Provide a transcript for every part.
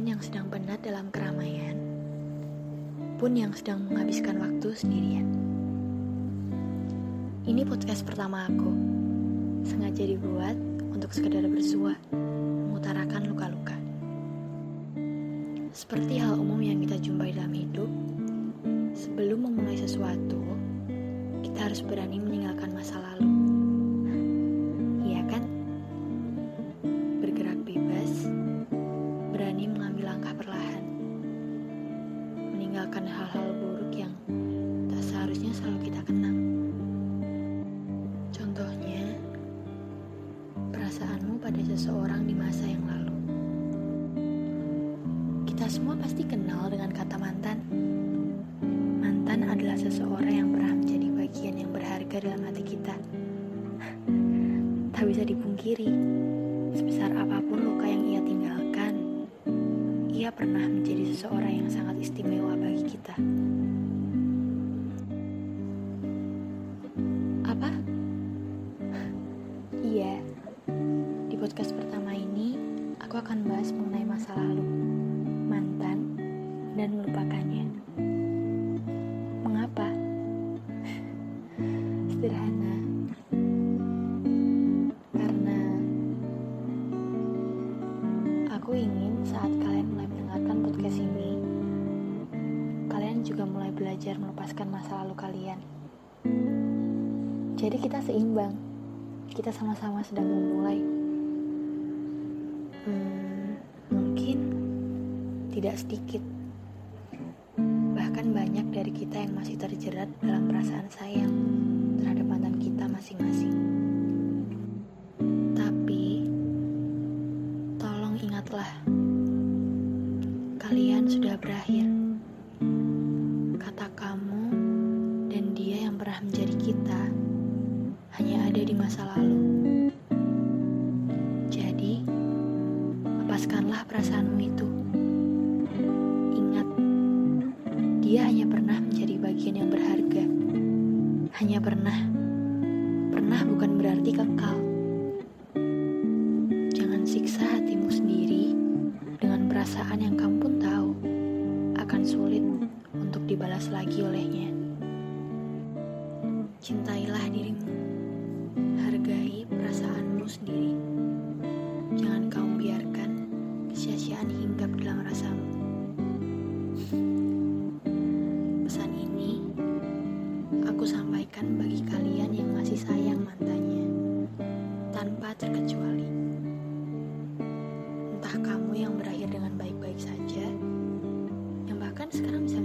Kalian yang sedang penat dalam keramaian, pun yang sedang menghabiskan waktu sendirian. Ini podcast pertama aku, sengaja dibuat untuk sekedar bersua, mengutarakan luka-luka. Seperti hal umum yang kita jumpai dalam hidup, sebelum memulai sesuatu, kita harus berani meninggalkan masa lalu. Perasaanmu pada seseorang di masa yang lalu. Kita semua pasti kenal dengan kata mantan. Mantan adalah seseorang yang pernah menjadi bagian yang berharga dalam hati kita. Tak bisa dipungkiri, sebesar apa pun luka yang ia tinggalkan, ia pernah menjadi seseorang yang sangat istimewa bagi kita. Akan bahas mengenai masa lalu, mantan, dan melupakannya. Mengapa? Sederhana. Karena aku ingin saat kalian mulai mendengarkan podcast ini, kalian juga mulai belajar melepaskan masa lalu kalian. Jadi kita seimbang. Kita sama-sama sedang memulai. Hmm, mungkin tidak sedikit. Bahkan banyak dari kita yang masih terjerat dalam perasaan sayang terhadap mantan kita masing-masing. Tapi, tolong ingatlah, kalian sudah berakhir. Kata kamu dan dia yang pernah menjadi kita hanya ada di masa lalu. Lepaskanlah perasaanmu itu. Ingat, dia hanya pernah menjadi bagian yang berharga. Hanya pernah. Pernah bukan berarti kekal. Jangan siksa hatimu sendiri dengan perasaan yang kamu pun tahu akan sulit untuk dibalas lagi olehnya. Cintailah tanpa terkecuali. Entah kamu yang berakhir dengan baik-baik saja, yang bahkan sekarang bisa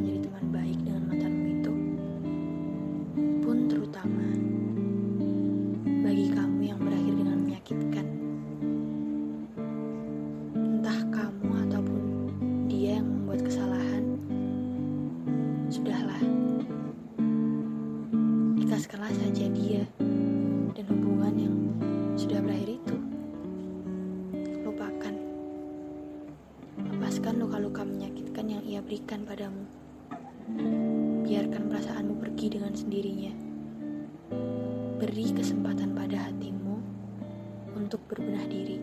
Biarkan perasaanmu pergi dengan sendirinya. Beri kesempatan pada hatimu untuk berbenah diri,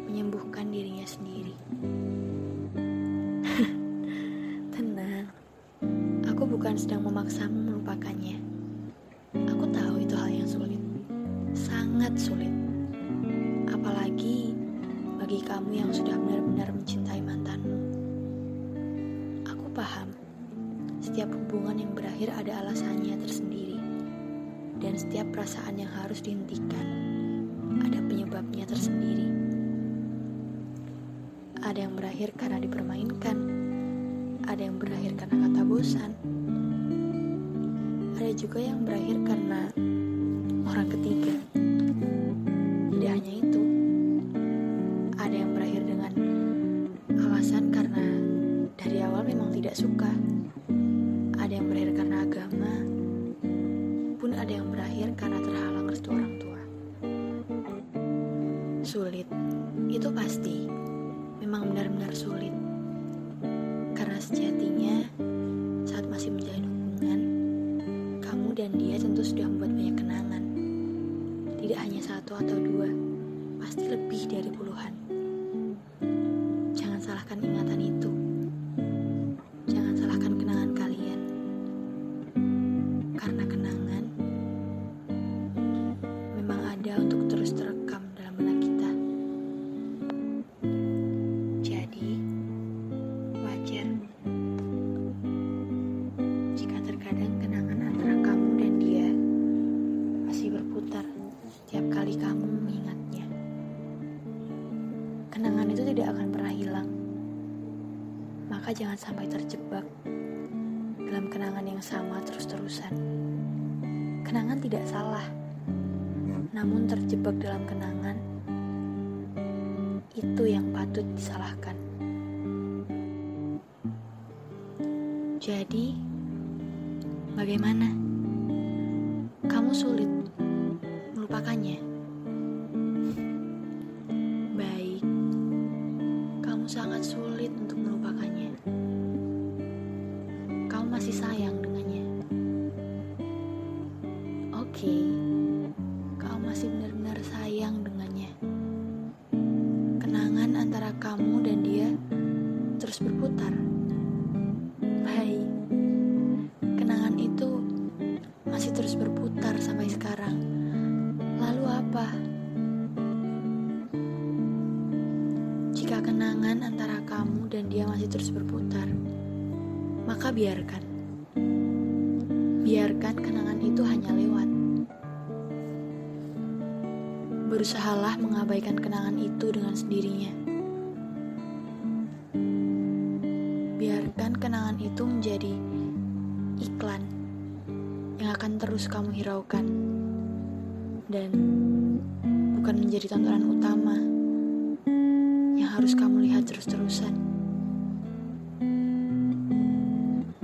menyembuhkan dirinya sendiri. Tenang, aku bukan sedang memaksamu melupakannya. Aku tahu itu hal yang sulit, sangat sulit. Apalagi bagi kamu yang sudah benar-benar hubungan yang berakhir ada alasannya tersendiri. Dan setiap perasaan yang harus dihentikan ada penyebabnya tersendiri. Ada yang berakhir karena dipermainkan, ada yang berakhir karena kata bosan, ada juga yang berakhir karena orang ketiga. Tidak hanya itu, ada yang berakhir dengan alasan karena dari awal memang tidak suka. sudah membuat banyak kenangan. Tidak hanya satu atau dua, pasti lebih dari puluhan. Jangan salahkan ingatan itu. Jangan salahkan kenangan kalian. Karena kenangan memang ada untuk terus terekam. Itu tidak akan pernah hilang. Maka jangan sampai terjebak dalam kenangan yang sama terus-terusan. Kenangan tidak salah, namun terjebak dalam kenangan itu yang patut disalahkan. Jadi, bagaimana? Kamu sulit melupakannya? Lalu apa? Jika kenangan antara kamu dan dia masih terus berputar, maka biarkan. Biarkan kenangan itu hanya lewat. Berusahalah mengabaikan kenangan itu dengan sendirinya. Biarkan kenangan itu menjadi iklan yang akan terus kamu hiraukan dan bukan menjadi tontonan utama yang harus kamu lihat terus-terusan.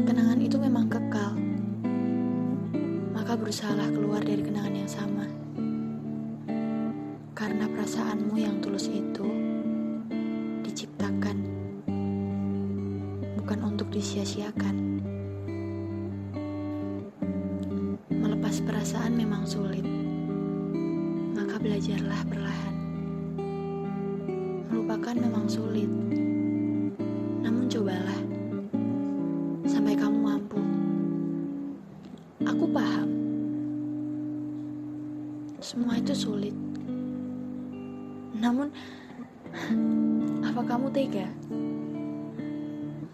Kenangan itu memang kekal, maka berusahalah keluar dari kenangan yang sama. Karena perasaanmu yang tulus itu diciptakan, bukan untuk disia-siakan. Melepas perasaan memang sulit, belajarlah perlahan. Melupakan memang sulit, namun cobalah sampai kamu mampu. Aku paham, semua itu sulit. Namun, apa kamu tega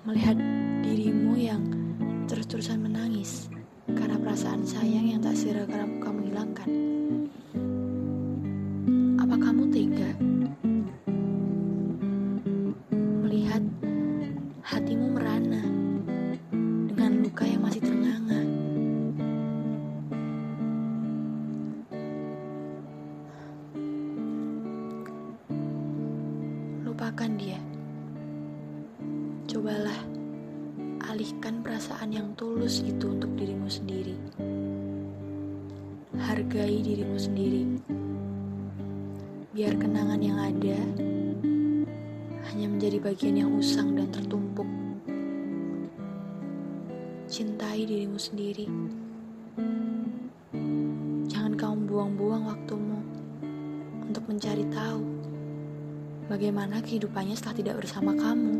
melihat dirimu yang terus-terusan menangis karena perasaan sayang yang tak segera kamu hilangkan? Kamu tega melihat hatimu merana dengan luka yang masih ternganga? Lupakan dia. Cobalah alihkan perasaan yang tulus itu untuk dirimu sendiri. Hargai dirimu sendiri. Biar kenangan yang ada hanya menjadi bagian yang usang dan tertumpuk. Cintai dirimu sendiri. Jangan kamu buang-buang waktumu untuk mencari tahu bagaimana kehidupannya setelah tidak bersama kamu.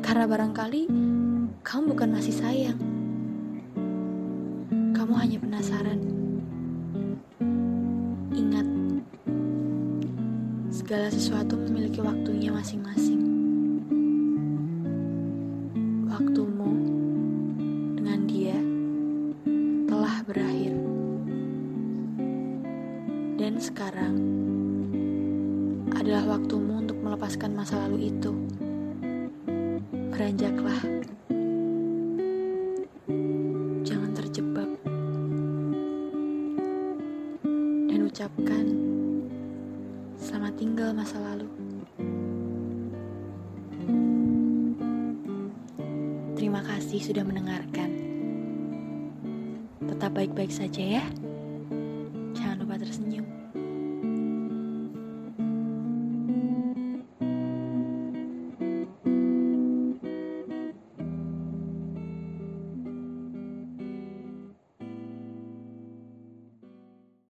Karena barangkali kamu bukan masih sayang. Kamu hanya penasaran. Segala sesuatu memiliki waktunya masing-masing. Waktumu dengan dia telah berakhir. Dan sekarang adalah waktumu untuk melepaskan masa lalu itu. Beranjaklah. Masa lalu. Terima kasih sudah mendengarkan. Tetap baik-baik saja ya. Jangan lupa tersenyum.